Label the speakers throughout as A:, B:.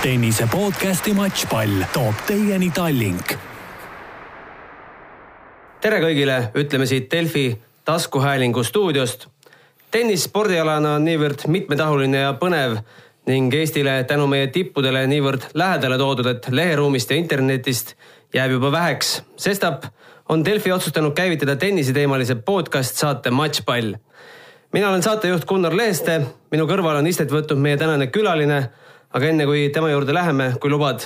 A: tennise podcasti Matšpall toob teieni Tallink.
B: tere kõigile, ütleme siit Delfi taskuhäälingu stuudiost. tennis spordialana on niivõrd mitmetahuline ja põnev ning Eestile tänu meie tippudele niivõrd lähedale toodud, et leheruumist ja internetist jääb juba väheks. sestap on Delfi otsustanud käivitada tenniseteemalise podcast saate Matšpall. mina olen saatejuht Gunnar Leheste, minu kõrval on istet võtnud meie tänane külaline aga enne kui tema juurde läheme, kui lubad,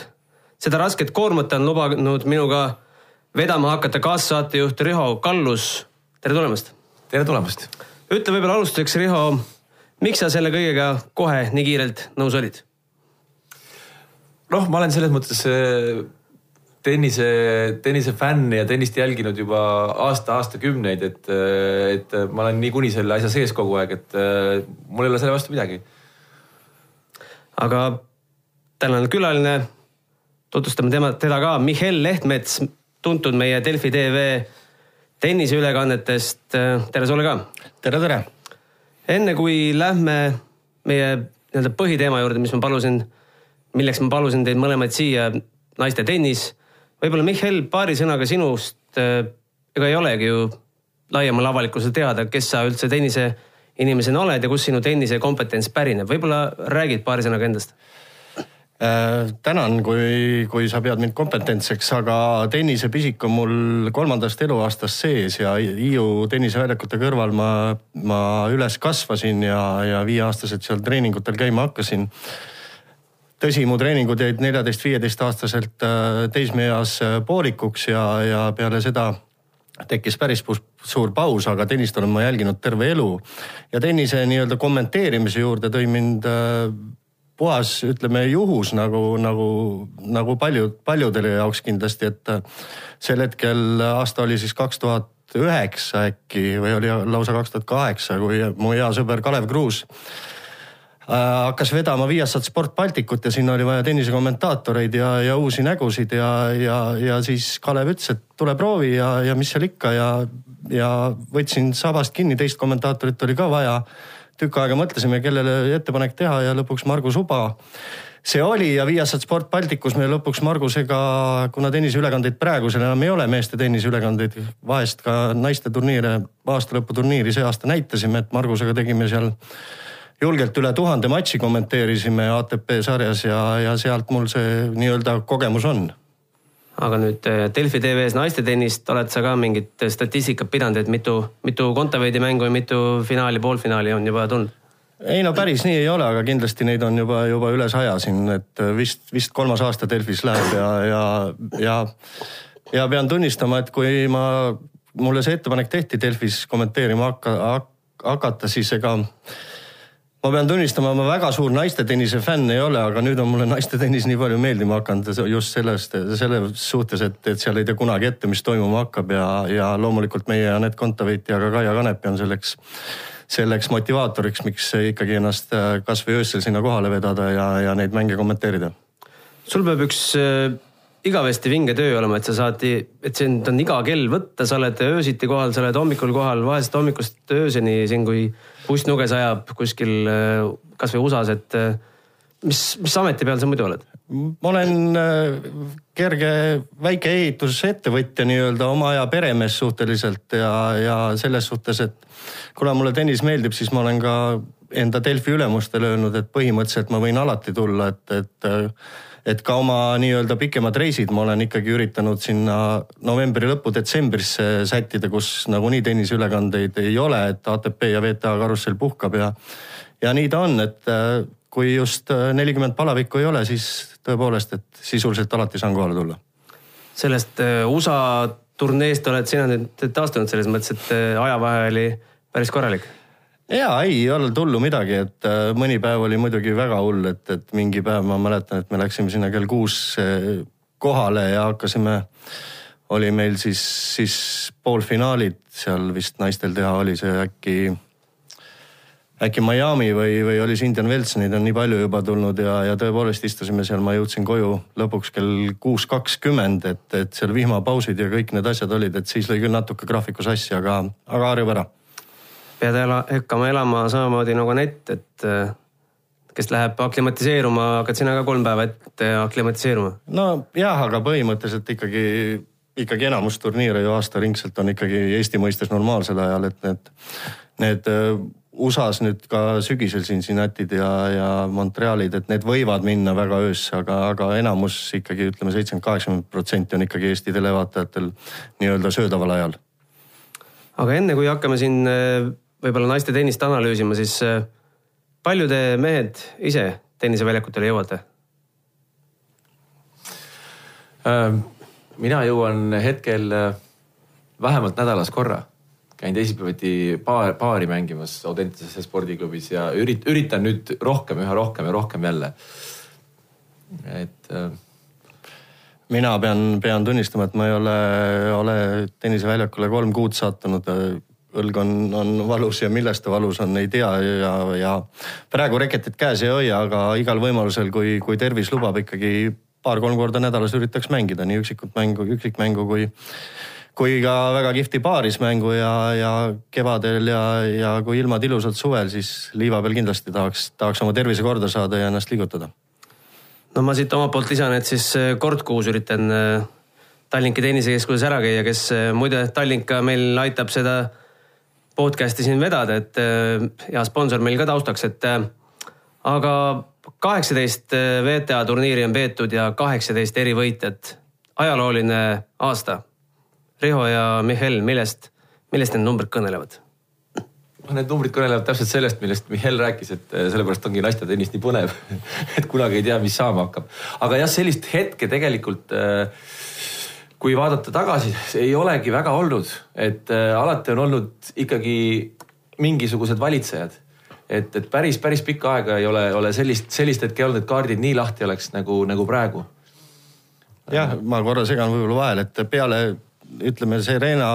B: seda rasket koormat on lubanud minuga vedama hakata kaassaatejuht Riho Kallus. tere tulemast.
C: tere tulemast.
B: ütle võib-olla alustuseks, Riho, miks sa selle kõigega kohe nii kiirelt nõus olid?
C: noh, ma olen selles mõttes äh, tennise, tennise fänn ja tennist jälginud juba aasta, aastakümneid, et, äh, et ma olen niikuinii selle asja sees kogu aeg, et äh, mul ei ole selle vastu midagi
B: aga tänane külaline, tutvustame tema, teda ka, Mihhail Lehtmets, tuntud meie Delfi tv tenniseülekannetest. tere sulle ka.
D: tere, tere.
B: enne kui lähme meie nii-öelda põhiteema juurde, mis ma palusin, milleks ma palusin teid mõlemaid siia, naiste tennis. võib-olla Mihhail, paari sõnaga sinust. ega ei olegi ju laiemale avalikkusele teada, kes sa üldse tennise inimesena oled ja kust sinu tennise kompetents pärineb, võib-olla räägid paari sõnaga endast
D: äh,? tänan, kui, kui sa pead mind kompetentseks, aga tennisepisik on mul kolmandast eluaastast sees ja Hiiu tenniseväljakute kõrval ma, ma üles kasvasin ja, ja viieaastaselt seal treeningutel käima hakkasin tõsi, mu treeningud jäid neljateist-viieteist aastaselt äh, teismeeas äh, poolikuks ja, ja peale seda tekkis päris suur paus, aga tennist olen ma jälginud terve elu. ja tennise nii-öelda kommenteerimise juurde tõi mind äh, puhas, ütleme juhus nagu, nagu, nagu paljud, paljudele jaoks kindlasti, et äh, sel hetkel aasta oli siis kaks tuhat üheksa äkki või oli lausa kaks tuhat kaheksa, kui mu hea sõber Kalev Kruus Äh, hakkas vedama Viasat Sport Balticut ja sinna oli vaja tennisekommentaatoreid ja, ja uusi nägusid ja, ja, ja siis Kalev ütles, et tule proovi ja, ja mis seal ikka ja, ja võtsin sabast kinni, teist kommentaatorit oli ka vaja. tükk aega mõtlesime, kellele ettepanek teha ja lõpuks Margus Uba see oli ja Viasat Sport Balticus me lõpuks Margusega, kuna tenniseülekandeid praegusel enam ei ole, meeste tenniseülekandeid, vahest ka naiste turniire, aastalõputurniiri see aasta näitasime, et Margusega tegime seal julgelt üle tuhande matši kommenteerisime ATP sarjas ja, ja sealt mul see nii-öelda kogemus on
B: aga nüüd eh, Delfi tv-s naistetennist oled sa ka mingit statistikat pidanud, et mitu, mitu Kontaveidi mängu ja mitu finaali, poolfinaali on juba tulnud?
D: ei no päris nii ei ole, aga kindlasti neid on juba, juba üle saja siin, et vist, vist kolmas aasta Delfis läheb ja, ja, ja, ja pean tunnistama, et kui ma, mulle see ettepanek tehti Delfis kommenteerima hakka, hakata, siis ega ma pean tunnistama, ma väga suur naistetennise fänn ei ole, aga nüüd on mulle naistetennis nii palju meeldima hakanud just sellest, selles suhtes, et, et seal ei tea kunagi ette, mis toimuma hakkab ja, ja loomulikult meie Anett Kontaveit ja ka Kaia Kanepi on selleks, selleks motivaatoriks, miks ikkagi ennast äh, kasvõi öösel sinna kohale vedada ja, ja neid mänge kommenteerida.
B: sul peab üks äh, igavesti vinge töö olema, et sa saad, et sind on iga kell võtta, sa oled öösiti kohal, sa oled hommikul kohal, vahest hommikust ööseni siin, kui pussnuges ajab kuskil äh, kasvõi USA-s, et äh, mis, mis ameti peal sa muidu oled?
D: ma olen äh, kerge väike ehitusettevõtja nii-öelda, oma aja peremees suhteliselt ja, ja selles suhtes, et kuna mulle tennis meeldib, siis ma olen ka enda Delfi ülemustele öelnud, et põhimõtteliselt ma võin alati tulla, et, et et ka oma nii-öelda pikemad reisid ma olen ikkagi üritanud sinna novembri lõppu, detsembrisse sättida, kus nagunii tenniseülekandeid ei ole, et ATP ja VTA karussell puhkab ja, ja nii ta on, et äh, kui just äh, nelikümmend palavikku ei ole, siis tõepoolest, et sisuliselt alati saan kohale tulla.
B: sellest äh, USA turneest oled sina nüüd taastunud selles mõttes, et ajavahe oli päris korralik
D: ja ei, ei olnud hullu midagi, et äh, mõni päev oli muidugi väga hull, et, et mingi päev ma mäletan, et me läksime sinna kell kuus äh, kohale ja hakkasime. oli meil siis, siis poolfinaalid seal vist naistel teha oli see äkki, äkki Miami või, või oli see Indian Wells, neid on nii palju juba tulnud ja, ja tõepoolest istusime seal, ma jõudsin koju lõpuks kell kuus kakskümmend, et, et seal vihmapausid ja kõik need asjad olid, et siis lõi küll natuke graafiku sassi, aga, aga harjub ära
B: pead ela, hakkama elama samamoodi nagu Anett, et äh, kes läheb aklimatiseeruma, hakkad sina ka kolm päeva ette aklimatiseeruma?
D: no jah, aga põhimõtteliselt ikkagi, ikkagi enamus turniire ju aastaringselt on ikkagi Eesti mõistes normaalsel ajal, et need, need äh, USA-s nüüd ka sügisel Cincinnati'd ja, ja Montrealid, et need võivad minna väga öösse, aga, aga enamus ikkagi ütleme, seitsekümmend, kaheksakümmend protsenti on ikkagi Eesti televaatajatel nii-öelda söödaval ajal.
B: aga enne kui hakkame siin äh, võib-olla naiste tennist analüüsima, siis palju te mehed ise tenniseväljakutele jõuate?
C: Ähm, mina jõuan hetkel äh, vähemalt nädalas korra. käin teisipäeviti paar, paari mängimas Audentases spordiklubis ja ürit-, üritan nüüd rohkem, üha rohkem ja rohkem jälle. et äh,
D: mina pean, pean tunnistama, et ma ei ole, ole tenniseväljakule kolm kuud sattunud õlg on, on valus ja millest ta valus on, ei tea ja, ja praegu reketit käes ei hoia, aga igal võimalusel, kui, kui tervis lubab, ikkagi paar-kolm korda nädalas üritaks mängida nii üksikut mängu, üksikmängu kui kui ka väga kihvti paarismängu ja, ja kevadel ja, ja kui ilmad ilusad suvel, siis liiva peal kindlasti tahaks, tahaks oma tervise korda saada ja ennast liigutada.
B: no ma siit omalt poolt lisan, et siis eh, kord kuus üritan eh, Tallinki tennisekeskuses ära käia, kes eh, muide Tallink ka meil aitab seda podcast'i siin vedada, et äh, hea sponsor meil ka taustaks, et äh, aga kaheksateist äh, WTA turniiri on peetud ja kaheksateist eri võitjat. ajalooline aasta. Riho ja Mihhail, millest, millest need numbrid kõnelevad?
C: need numbrid kõnelevad täpselt sellest, millest Mihhail rääkis, et sellepärast ongi naistetennis nii põnev et kunagi ei tea, mis saama hakkab. aga jah, sellist hetke tegelikult äh, kui vaadata tagasi, ei olegi väga olnud, et äh, alati on olnud ikkagi mingisugused valitsejad. et, et päris, päris pikka aega ei ole, ole sellist, sellist hetke olnud, et kaardid nii lahti oleks nagu, nagu praegu.
D: jah, ma korra segan võib-olla vahele, et peale ütleme, Serena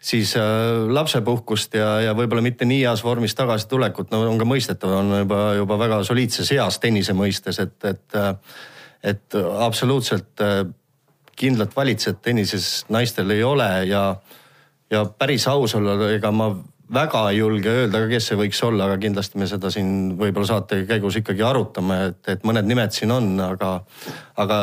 D: siis äh, lapsepuhkust ja, ja võib-olla mitte nii heas vormis tagasitulekut, no on ka mõistetav, on juba, juba väga soliidses eas tennise mõistes, et, et, äh, et absoluutselt äh, kindlat valitsejat tennises naistel ei ole ja, ja päris aus olla, ega ma väga ei julge öelda, kes see võiks olla, aga kindlasti me seda siin võib-olla saate käigus ikkagi arutame, et, et mõned nimed siin on, aga, aga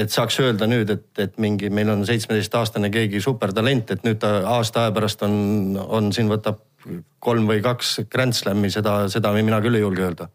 D: et saaks öelda nüüd, et, et mingi, meil on seitsmeteistaastane keegi supertalent, et nüüd ta aasta aja pärast on, on siin võtab kolm või kaks Grand Slami, seda, seda mina küll ei julge öelda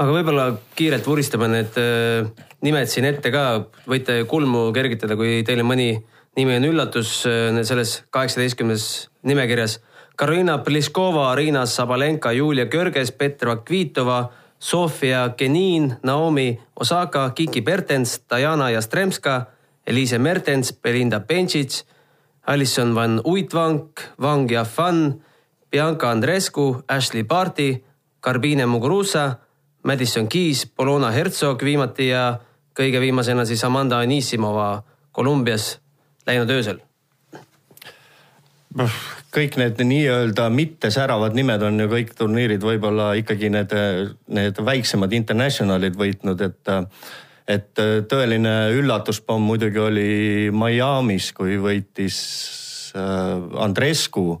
B: aga võib-olla kiirelt vuristame need äh, nimed siin ette ka, võite kulmu kergitada, kui teile mõni nimi on üllatus äh, selles kaheksateistkümnes nimekirjas. Karolina Pliskova, Riina Sabalenka, Julia Körges, Petra Kvitova, Sofia Genin, Naomi Osaka, Kiki Bertens, Diana Jastremska, Eliise Mertens, Belinda Bencic, Alison Van Uitvank, Wang Yafan, Bianca Andrescu, Ashley Barti, Karbine Muguruza Madison Keys, Polona Herzog viimati ja kõige viimasena siis Amanda Anisimova Kolumbias läinud öösel.
D: kõik need nii-öelda mittesäravad nimed on ju kõik turniirid võib-olla ikkagi need, need väiksemad internationalid võitnud, et et tõeline üllatuspomm muidugi oli Miami's, kui võitis äh, Andrescu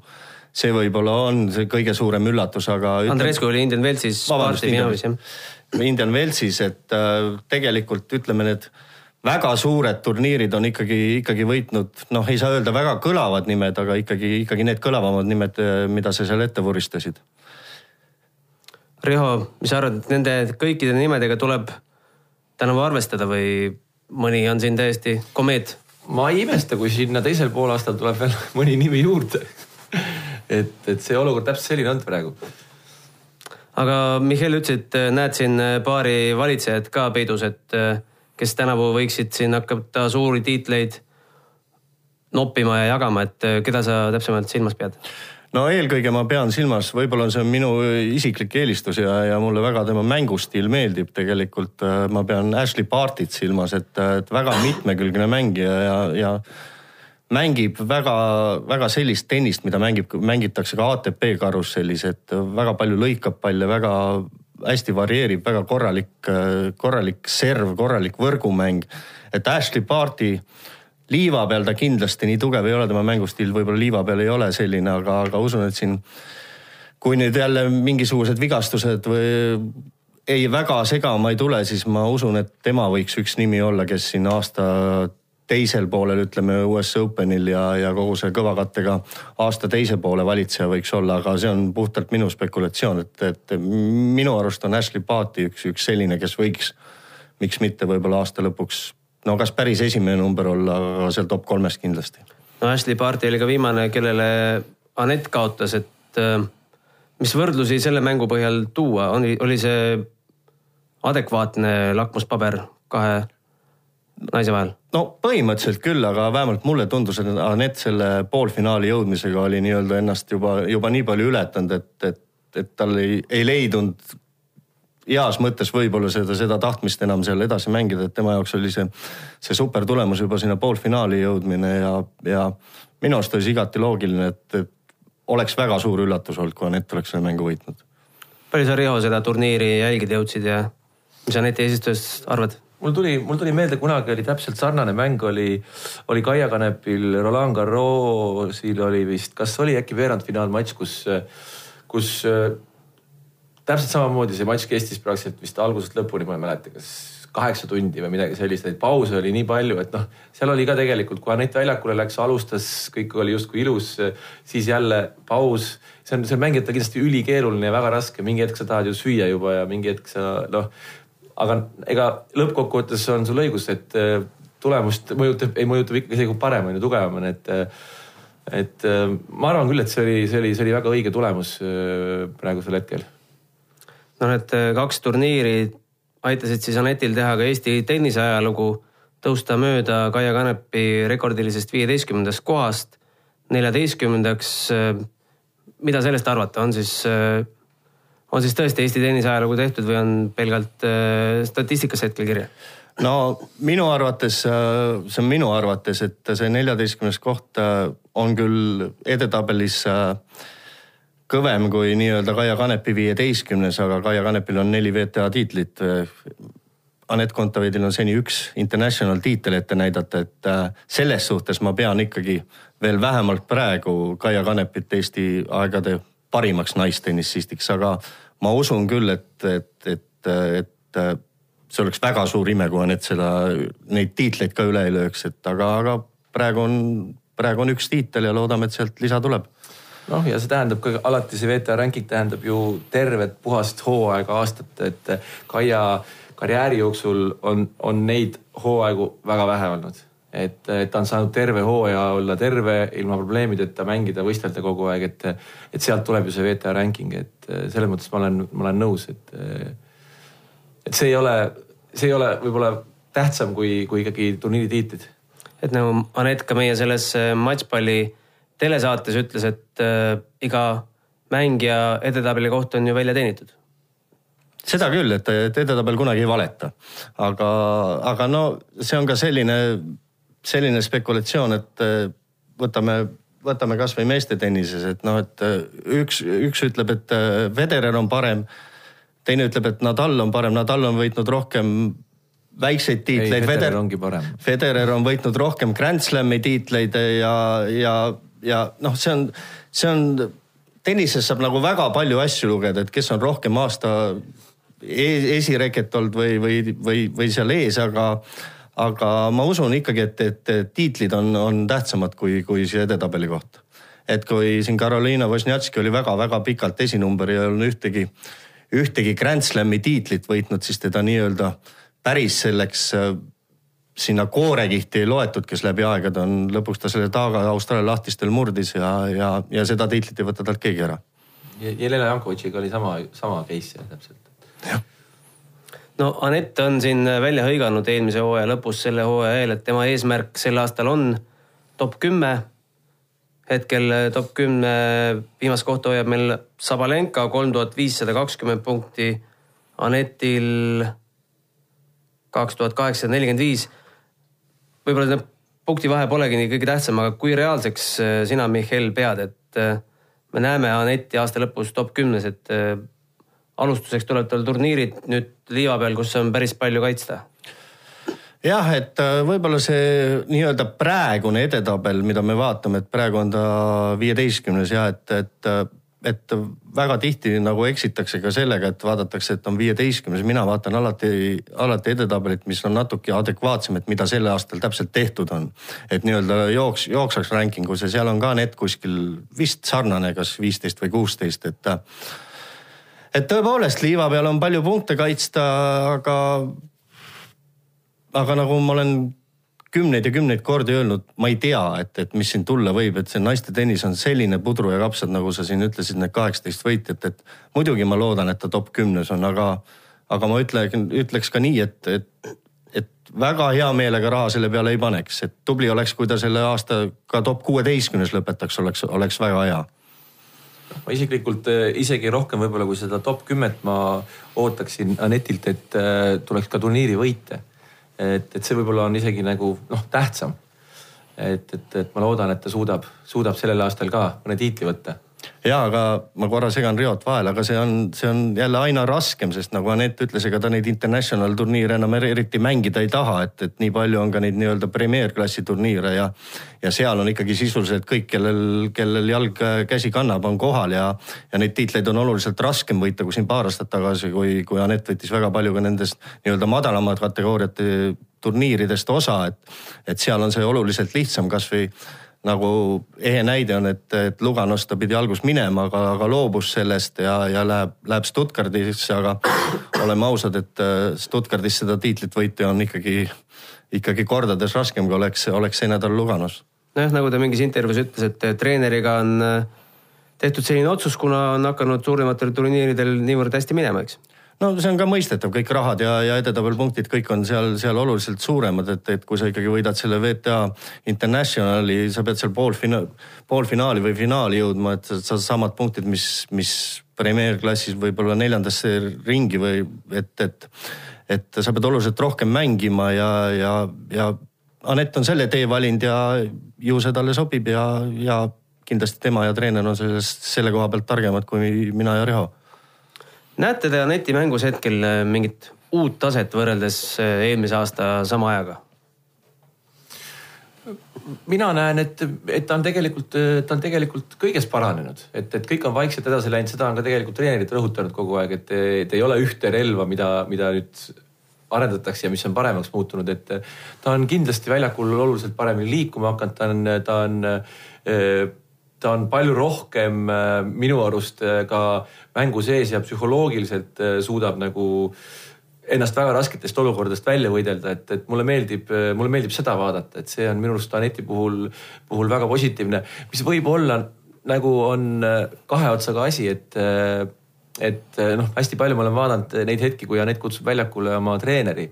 D: see võib-olla on see kõige suurem üllatus, aga.
B: Andrescu oli Indian Wellsis.
D: vabandust, Indian Wellsis, et äh, tegelikult ütleme, need väga suured turniirid on ikkagi, ikkagi võitnud, noh, ei saa öelda väga kõlavad nimed, aga ikkagi, ikkagi need kõlavamad nimed, äh, mida sa seal ette vuristasid.
B: Riho, mis sa arvad, et nende kõikide nimedega tuleb tänavu arvestada või mõni on siin täiesti komeet?
C: ma ei imesta, kui sinna teisel poolaastal tuleb veel mõni nimi juurde et, et see olukord täpselt selline on praegu.
B: aga Mihhail ütles, et äh, näed siin äh, paari valitsejat ka peidus, et äh, kes tänavu võiksid siin hakata suuri tiitleid noppima ja jagama, et keda sa täpsemalt silmas pead?
D: no eelkõige ma pean silmas, võib-olla see on minu isiklik eelistus ja, ja mulle väga tema mängustiil meeldib tegelikult. ma pean Ashley Bartit silmas, et, et väga mitmekülgne mängija ja, ja mängib väga-väga sellist tennist, mida mängib, mängitakse ka ATP karussellis, et väga palju lõikab palle, väga hästi varieerib, väga korralik, korralik serv, korralik võrgumäng. et Ashley Barti liiva peal ta kindlasti nii tugev ei ole, tema mängustiil võib-olla liiva peal ei ole selline, aga, aga usun, et siin kui nüüd jälle mingisugused vigastused või ei väga segama ei tule, siis ma usun, et tema võiks üks nimi olla, kes siin aasta teisel poolel, ütleme US Openil ja, ja kogu see kõvakattega aasta teise poole valitseja võiks olla, aga see on puhtalt minu spekulatsioon, et, et minu arust on Ashley Barti üks, üks selline, kes võiks, miks mitte võib-olla aasta lõpuks, no kas päris esimene number olla, aga seal top kolmes kindlasti.
B: no Ashley Barti oli ka viimane, kellele Anett kaotas, et äh, mis võrdlusi selle mängu põhjal tuua, oli, oli see adekvaatne lakmuspaber kahe naise vahel?
D: no põhimõtteliselt küll, aga vähemalt mulle tundus, et Anett selle poolfinaali jõudmisega oli nii-öelda ennast juba, juba nii palju ületanud, et, et, et tal ei, ei leidunud heas mõttes võib-olla seda, seda tahtmist enam seal edasi mängida, et tema jaoks oli see, see super tulemus juba sinna poolfinaali jõudmine ja, ja minu arust oli see igati loogiline, et, et oleks väga suur üllatus olnud, kui Anett oleks selle mängu võitnud.
B: palju sa, Riho, seda turniiri jälgida jõudsid ja mis Aneti eesistujast arvad?
C: Mul tuli, mul tuli meelde, kunagi oli täpselt sarnane mäng oli, oli Kaia Kanepil, Roland Garrosil oli vist, kas oli äkki veerandfinaalmatš, kus, kus täpselt samamoodi see matš kestis praktiliselt vist algusest lõpuni, ma ei mäleta, kas kaheksa tundi või midagi sellist, neid pause oli nii palju, et noh, seal oli ka tegelikult, kui Anett väljakule läks, alustas, kõik oli justkui ilus, siis jälle paus. see on, see on mängijate kindlasti ülikeeruline ja väga raske, mingi hetk sa tahad ju süüa juba ja mingi hetk sa noh aga ega lõppkokkuvõttes on sul õigus, et äh, tulemust mõjutab, ei mõjutab ikkagi see, kui parem on ju, tugevam on, et äh, et äh, ma arvan küll, et see oli, see oli, see oli väga õige tulemus praegusel hetkel.
B: no need kaks turniiri aitasid siis Anetil teha ka Eesti tennise ajalugu, tõusta mööda Kaia Kanepi rekordilisest viieteistkümnendast kohast neljateistkümnendaks. mida sellest arvata, on siis on siis tõesti Eesti tennise ajalugu tehtud või on pelgalt äh, statistikas hetkel kirja?
D: no minu arvates, äh, see on minu arvates, et see neljateistkümnes koht äh, on küll edetabelis kõvem kui nii-öelda Kaia Kanepi viieteistkümnes, aga Kaia Kanepil on neli WTA tiitlit. Anett Kontaveidil on seni üks international tiitel ette näidata, et selles suhtes ma pean ikkagi veel vähemalt praegu Kaia Kanepit Eesti aegade parimaks naistennissistiks, aga ma usun küll, et, et, et, et see oleks väga suur ime, kui Anett seda, neid tiitleid ka üle ei lööks, et aga, aga praegu on, praegu on üks tiitel ja loodame, et sealt lisa tuleb.
C: Noh, ja see tähendab ka alati see VTA ranking tähendab ju tervet puhast hooaega aastat, et Kaia karjääri jooksul on, on neid hooaegu väga vähe olnud et, et ta on saanud terve hooaja olla terve, ilma probleemideta mängida, võistelda kogu aeg, et, et sealt tuleb ju see VTA ranking, et selles mõttes ma olen, ma olen nõus, et, et see ei ole, see ei ole võib-olla tähtsam kui, kui ikkagi turniiri tiitlid.
B: et nagu Anett ka meie selles äh, matšpalli telesaates ütles, et äh, iga mängija edetabeli koht on ju välja teenitud
D: seda küll, et, et edetabel kunagi ei valeta, aga, aga no see on ka selline selline spekulatsioon, et äh, võtame, võtame kasvõi meeste tennises, et noh, et äh, üks, üks ütleb, et äh, Federer on parem. teine ütleb, et Nadal on parem, Nadal on võitnud rohkem väikseid tiitleid.
C: Federer ongi parem.
D: Federer on võitnud rohkem Grand Slami tiitleid ja, ja, ja noh, see on, see on, tennises saab nagu väga palju asju lugeda, et kes on rohkem aasta e-, esireket olnud või, või, või, või seal ees, aga aga ma usun ikkagi, et, et tiitlid on, on tähtsamad kui, kui see edetabeli koht. et kui siin Karoliina Wozniacki oli väga-väga pikalt esinumber ja ei olnud ühtegi, ühtegi Grand Slami tiitlit võitnud, siis teda nii-öelda päris selleks äh, sinna koorekihti ei loetud, kes läbi aegade on, lõpuks ta selle taaga Austraalia lahtistel murdis ja, ja, ja seda tiitlit ei võta talt keegi ära.
C: Jelena Jankovitšiga oli sama, sama case täpselt.
B: No Anett on siin välja hõiganud eelmise hooaja lõpus selle hooaja eel, et tema eesmärk sel aastal on top kümme. hetkel top kümne viimast kohta hoiab meil Sabalenka kolm tuhat viissada kakskümmend punkti. Anetil kaks tuhat kaheksasada nelikümmend viis. võib-olla see punktivahe polegi nii kõige tähtsam, aga kui reaalseks sina, Mihhail, pead, et me näeme Anetti aasta lõpus top kümnes, et alustuseks tuleb tal turniirid nüüd liiva peal, kus on päris palju kaitsta
D: jah, et äh, võib-olla see nii-öelda praegune edetabel, mida me vaatame, et praegu on ta viieteistkümnes ja et, et äh, et väga tihti nagu eksitakse ka sellega, et vaadatakse, et on viieteistkümnes, mina vaatan alati, alati edetabelit, mis on natuke adekvaatsem, et mida sel aastal täpselt tehtud on. et nii-öelda jooks, jooksvaks ranking us ja seal on ka net kuskil vist sarnane, kas viisteist või kuusteist, et. Et tõepoolest liiva peal on palju punkte kaitsta, aga, aga nagu ma olen kümneid ja kümneid kordi öelnud, ma ei tea, et, et mis siin tulla võib, et see naiste tennis on selline pudru ja kapsad, nagu sa siin ütlesid, need kaheksateist võitjat, et muidugi ma loodan, et ta top kümnes on, aga, aga ma ütlen, ütleks ka nii, et, et, et väga hea meelega raha selle peale ei paneks, et tubli oleks, kui ta selle aasta ka top kuueteistkümnes lõpetaks, oleks, oleks väga hea
C: ma isiklikult eh, isegi rohkem võib-olla kui seda top kümmet ma ootaksin Anetilt, et eh, tuleks ka turniiri võite et, et see võib-olla on isegi nagu noh, tähtsam. et, et, et ma loodan, et ta suudab, suudab sellel aastal ka mõne tiitli võtta
D: ja aga ma korra segan Riot vahele, aga see on, see on jälle aina raskem, sest nagu Anett ütles, ega ta neid international turniire enam eriti mängida ei taha, et, et nii palju on ka neid nii-öelda premeerklassi turniire ja. ja seal on ikkagi sisuliselt kõik, kellel, kellel jalg käsi kannab, on kohal ja, ja neid tiitleid on oluliselt raskem võita kui siin paar aastat tagasi, kui, kui Anett võttis väga palju ka nendest nii-öelda madalamad kategooriate turniiridest osa, et, et seal on see oluliselt lihtsam, kasvõi nagu ehe näide on, et, et Luganost ta pidi alguses minema, aga, aga loobus sellest ja, ja läheb, läheb Stuttgardisse, aga oleme ausad, et äh, Stuttgardis seda tiitlit võita on ikkagi, ikkagi kordades raskem, kui oleks, oleks see nädal Luganos.
B: nojah, nagu ta mingis intervjuus ütles, et treeneriga on äh, tehtud selline otsus, kuna on hakanud suurematel turniiridel niivõrd hästi minema, eks
D: no see on ka mõistetav, kõik rahad ja, ja edetabelipunktid, kõik on seal, seal oluliselt suuremad, et, et kui sa ikkagi võidad selle VTA Internationali, sa pead seal poolfina-, poolfinaali või finaali jõudma, et sa samad punktid, mis, mis premeerklassis võib-olla neljandasse ringi või et, et, et sa pead oluliselt rohkem mängima ja, ja, ja Anett on selle tee valinud ja ju see talle sobib ja, ja kindlasti tema ja treener on sellest, selle koha pealt targemad kui mina ja Riho
B: näete te Aneti mängus hetkel äh, mingit uut taset võrreldes äh, eelmise aasta sama ajaga?
C: mina näen, et, et ta on tegelikult, ta on tegelikult kõiges paranenud, et, et kõik on vaikselt edasi läinud, seda on ka tegelikult treenerid rõhutanud kogu aeg, et, et ei ole ühte relva, mida, mida nüüd arendatakse ja mis on paremaks muutunud, et ta on kindlasti väljakul oluliselt paremini liikuma hakanud, ta on, ta on äh, ta on palju rohkem äh, minu arust äh, ka mängu sees ja psühholoogiliselt äh, suudab nagu ennast väga rasketest olukordadest välja võidelda, et, et mulle meeldib, mulle meeldib seda vaadata, et see on minu arust Aneti puhul, puhul väga positiivne, mis võib olla nagu on kahe otsaga asi, et et eh, noh, hästi palju ma olen vaadanud neid hetki, kui Anett kutsub väljakule oma treeneri.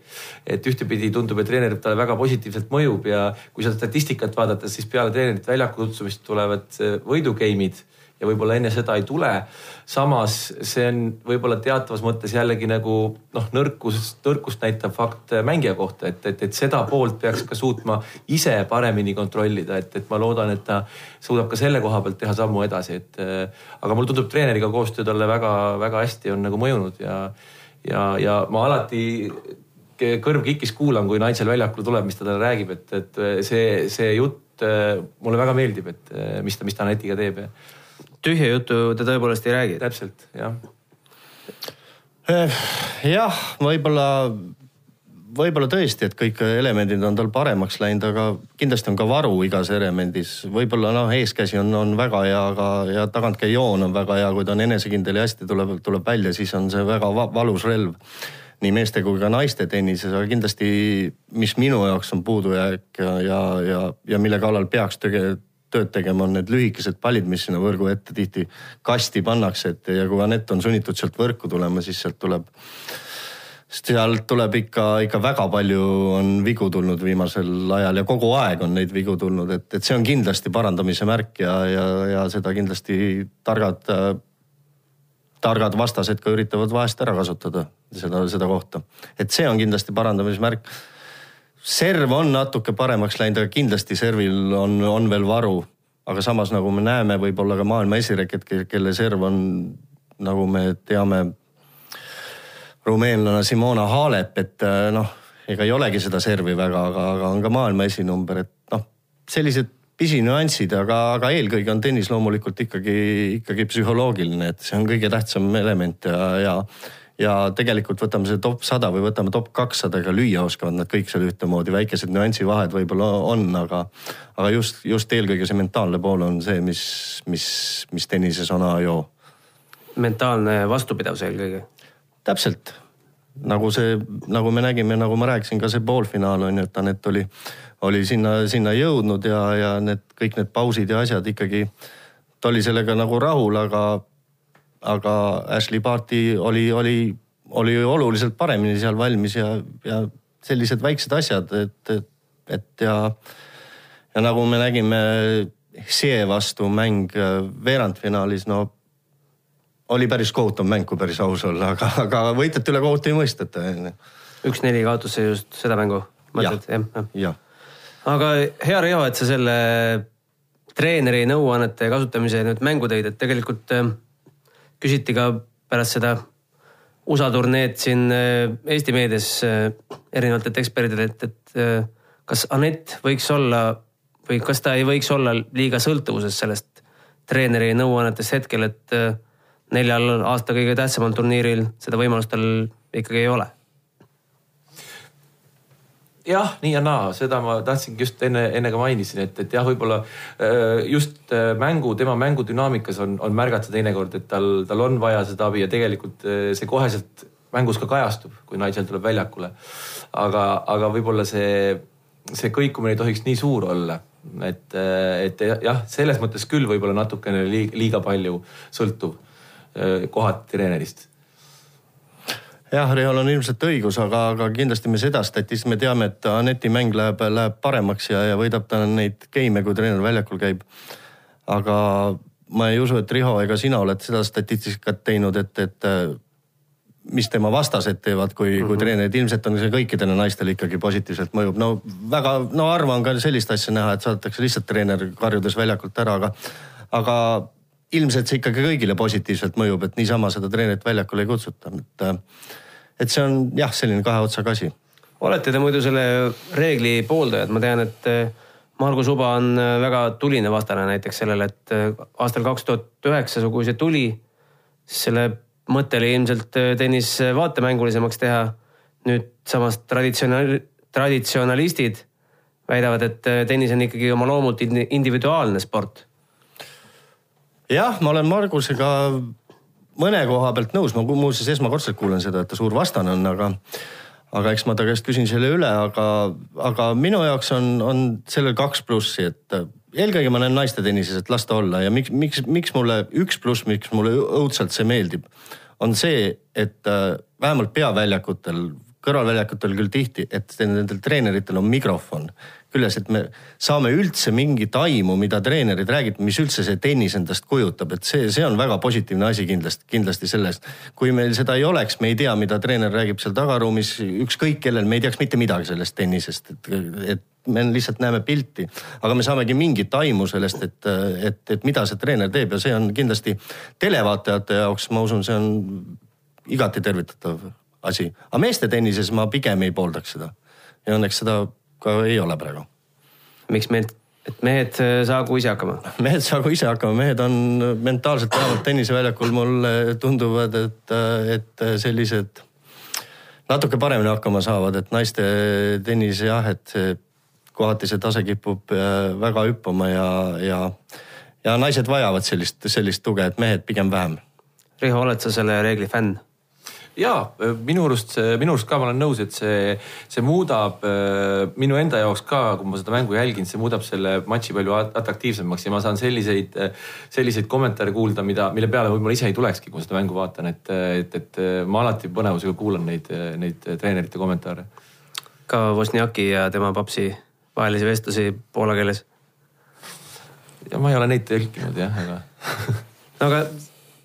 C: et ühtepidi tundub, et treener talle väga positiivselt mõjub ja kui seda statistikat vaadata, siis peale treenerit väljaku kutsumist tulevad eh, võidugeimid ja võib-olla enne seda ei tule. samas see on võib-olla teatavas mõttes jällegi nagu noh, nõrkus, nõrkust näitav fakt mängija kohta, et, et, et seda poolt peaks ka suutma ise paremini kontrollida, et, et ma loodan, et ta suudab ka selle koha pealt teha sammu edasi, et aga mulle tundub treeneriga koostöö talle väga-väga hästi on nagu mõjunud ja, ja, ja ma alati kõrv kikis kuulan, kui Nigel väljakule tuleb, mis ta talle räägib, et, et see, see jutt mulle väga meeldib, et mis ta, mis ta Anetiga teeb ja
B: tühja juttu ta tõepoolest ei räägi.
C: täpselt, jah.
D: Eh, jah, võib-olla, võib-olla tõesti, et kõik elemendid on tal paremaks läinud, aga kindlasti on ka varu igas elemendis. võib-olla noh, eeskäsi on, on väga hea, aga ja tagantkäi joon on väga hea, kui ta on enesekindel ja hästi tuleb, tuleb välja, siis on see väga valus relv nii meeste kui ka naiste tennises, aga kindlasti, mis minu jaoks on puudujääk ja, ja, ja, ja mille kallal peaks tege, tööd tegema, on need lühikesed pallid, mis sinna võrgu ette tihti kasti pannakse, et ja kui Anett on sunnitud sealt võrku tulema, siis sealt tuleb, sealt tuleb ikka, ikka väga palju on vigu tulnud viimasel ajal ja kogu aeg on neid vigu tulnud, et, et see on kindlasti parandamise märk ja, ja, ja seda kindlasti targad, targad vastased ka üritavad vahest ära kasutada, seda, seda kohta. et see on kindlasti parandamise märk serv on natuke paremaks läinud, aga kindlasti servil on, on veel varu. aga samas, nagu me näeme, võib-olla ka maailma esireket, kelle serv on, nagu me teame, rumeenlane Simona Halep, et äh, noh, ega ei olegi seda servi väga, aga, aga on ka maailma esinumber, et noh, sellised pisinüansid, aga, aga eelkõige on tennis loomulikult ikkagi, ikkagi psühholoogiline, et see on kõige tähtsam element ja, ja ja tegelikult võtame see top sada või võtame top kakssada, ega lüüa oskavad nad kõik seal ühtemoodi, väikesed nüansivahed võib-olla on, aga, aga just, just eelkõige see mentaalne pool on see, mis, mis, mis tennises on A ja O.
B: mentaalne vastupidavus eelkõige.
D: täpselt nagu see, nagu me nägime, nagu ma rääkisin, ka see poolfinaal on ju, et Anett oli, oli sinna, sinna jõudnud ja, ja need kõik need pausid ja asjad ikkagi. ta oli sellega nagu rahul, aga aga Ashley Barti oli, oli, oli oluliselt paremini seal valmis ja, ja sellised väiksed asjad, et, et, et ja, ja nagu me nägime see vastu mäng veerandfinaalis, no oli päris kohutav mäng, kui päris aus olla, aga, aga võitjate üle kohut ei mõisteta.
B: üks-neli kaotas see just seda mängu, mõtled
D: jah? jah ja.
B: aga hea Riho, et sa selle treeneri nõuannete kasutamise nüüd mängu tõid, et tegelikult küsiti ka pärast seda USA turneed siin äh, Eesti meedias äh, erinevatelt ekspertidelt, et äh, kas Anett võiks olla või kas ta ei võiks olla liiga sõltuvuses sellest treeneri nõuannetest hetkel, et neljal aasta kõige tähtsamal turniiril seda võimalust tal ikkagi ei ole
C: jah, nii ja naa, seda ma tahtsingi just enne, enne ka mainisin, et, et jah, võib-olla äh, just äh, mängu, tema mängudünaamikas on, on märgata teinekord, et tal, tal on vaja seda abi ja tegelikult äh, see koheselt mängus ka kajastub, kui Nigel tuleb väljakule. aga, aga võib-olla see, see kõikumine ei tohiks nii suur olla, et, et jah, selles mõttes küll võib-olla natukene liiga, palju sõltuv kohati treenerist
D: jah, Real on ilmselt õigus, aga, aga kindlasti me seda statist me teame, et Aneti mäng läheb, läheb paremaks ja, ja võidab ta neid game'e, kui treener väljakul käib. aga ma ei usu, et Riho ega sina oled seda statistikat teinud, et, et mis tema vastased teevad, kui mm, -hmm. kui mhm. treenerid, ilmselt on see kõikidele naistele ikkagi positiivselt mõjub. no väga, no harva on ka sellist asja näha, et saadetakse lihtsalt treener karjudes väljakult ära, aga, aga ilmselt see ikkagi kõigile positiivselt mõjub, et niisama seda treenerit väljakule ei kutsuta, et. et see on jah, selline kahe otsaga asi.
B: olete te muidu selle reegli pooldajad, ma tean, et eh, Margus Uba on eh, väga tuline vastane näiteks sellele, et aastal kaks tuhat üheksa, kui see tuli, siis selle mõte oli ilmselt tennis vaatemängulisemaks teha. nüüd samas traditsionaal, traditsionalistid väidavad, et tennis on ikkagi oma loomult individuaalne sport
D: jah, ma olen Margusega mõne koha pealt nõus, ma muuseas esmakordselt kuulen seda, et ta suur vastane on, aga aga eks ma ta käest küsin selle üle, aga, aga minu jaoks on, on sellel kaks plussi, et eelkõige ma näen naiste tennises, et las ta olla ja miks, miks, miks mulle üks pluss, miks mulle õudselt see meeldib, on see, et äh, vähemalt peaväljakutel, kõrvalväljakutel küll tihti, et nendel treeneritel on mikrofon küljes, et me saame üldse mingit aimu, mida treenerid räägivad, mis üldse see tennis endast kujutab, et see, see on väga positiivne asi kindlasti, kindlasti sellest. kui meil seda ei oleks, me ei tea, mida treener räägib seal tagaruumis, ükskõik kellel, me ei teaks mitte midagi sellest tennisest, et, et me lihtsalt näeme pilti, aga me saamegi mingit aimu sellest, et, et, et mida see treener teeb ja see on kindlasti televaatajate jaoks, ma usun, see on igati tervitatav asi, aga meeste tennises ma pigem ei pooldaks seda. Ja õnneks seda ka ei ole praegu.
B: miks meil, et mehed äh, saagu ise hakkama?
D: mehed saagu ise hakkama, mehed on mentaalselt vähemalt tenniseväljakul mulle tunduvad, et, et sellised natuke paremini hakkama saavad, et naiste tennis jah, et kohati see tase kipub äh, väga hüppama ja, ja, ja naised vajavad sellist, sellist tuge, et mehed pigem vähem.
B: Riho, oled sa selle reegli fänn?
C: Ja minu arust, minu arust ka ma olen nõus, et see, see muudab äh, minu enda jaoks ka, kui ma seda mängu jälgin, see muudab selle matši palju atraktiivsemaks ja ma saan selliseid, selliseid kommentaare kuulda, mida, mille peale võib-olla ise ei tulekski, kui seda mängu vaatan, et, et, et ma alati põnevusega kuulan neid, neid treenerite kommentaare.
B: ka Vosniaki ja tema papsi vahelisi vestlusi poola keeles?
C: ja ma ei ole neid tõlkinud jah, aga
B: no aga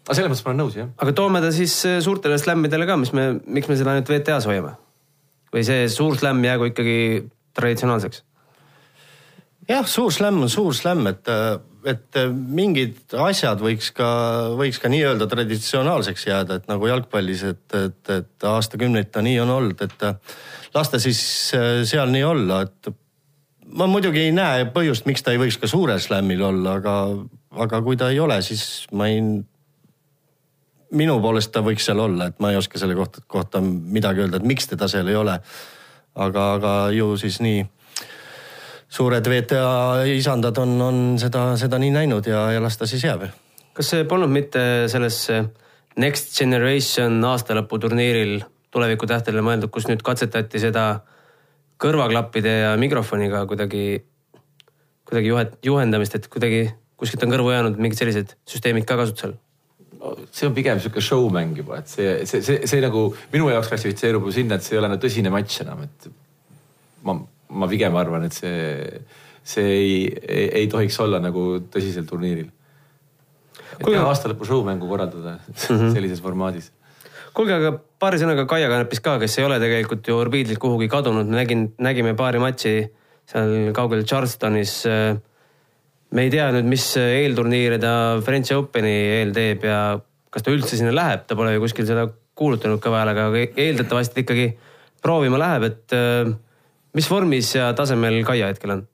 C: aga selles mõttes ma olen nõus, jah.
B: aga toome ta siis äh, suurtele slämmidele ka, mis me, miks me seda nüüd WTA-s hoiame? või see suur slämm jäägu ikkagi traditsionaalseks?
D: jah, suur slämm on suur slämm, et, et mingid asjad võiks ka, võiks ka nii-öelda traditsionaalseks jääda, et nagu jalgpallis, et, et, et aastakümneid ta nii on olnud, et las ta siis seal nii olla, et ma muidugi ei näe põhjust, miks ta ei võiks ka suurel slam'il olla, aga, aga kui ta ei ole, siis ma ei. Minu poolest ta võiks seal olla, et ma ei oska selle kohta, kohta midagi öelda, et miks teda seal ei ole. aga, aga ju siis nii suured VTA isandad on, on seda, seda nii näinud ja, ja las ta siis jääb.
B: kas see polnud mitte selles Next Generation aastalõputurniiril tuleviku tähtedele mõeldud, kus nüüd katsetati seda kõrvaklappide ja mikrofoniga kuidagi, kuidagi juhet, juhendamist, et kuidagi kuskilt on kõrvu jäänud mingid sellised süsteemid ka kasutusel?
C: See on pigem sihuke showmäng juba, et see, see, see, see nagu minu jaoks klassifitseerub sinna, et see ei ole nagu tõsine matš enam, et ma, ma pigem arvan, et see, see ei, ei, ei tohiks olla nagu tõsisel turniiril. et Kui... aastalõpu showmängu korraldada mm -hmm. sellises formaadis
B: kuulge, aga paari sõnaga Kaia Kanepist ka, kes ei ole tegelikult ju orbiidilt kuhugi kadunud, me nägin, nägime paari matši seal kaugel Charlestonis. Me ei tea nüüd, mis eelturniire ta French Openi eel teeb ja kas ta üldse sinna läheb, ta pole ju kuskil seda kuulutanud kõva häälega, aga eeldatavasti ikkagi proovima läheb, et mis vormis ja tasemel Kaia hetkel on?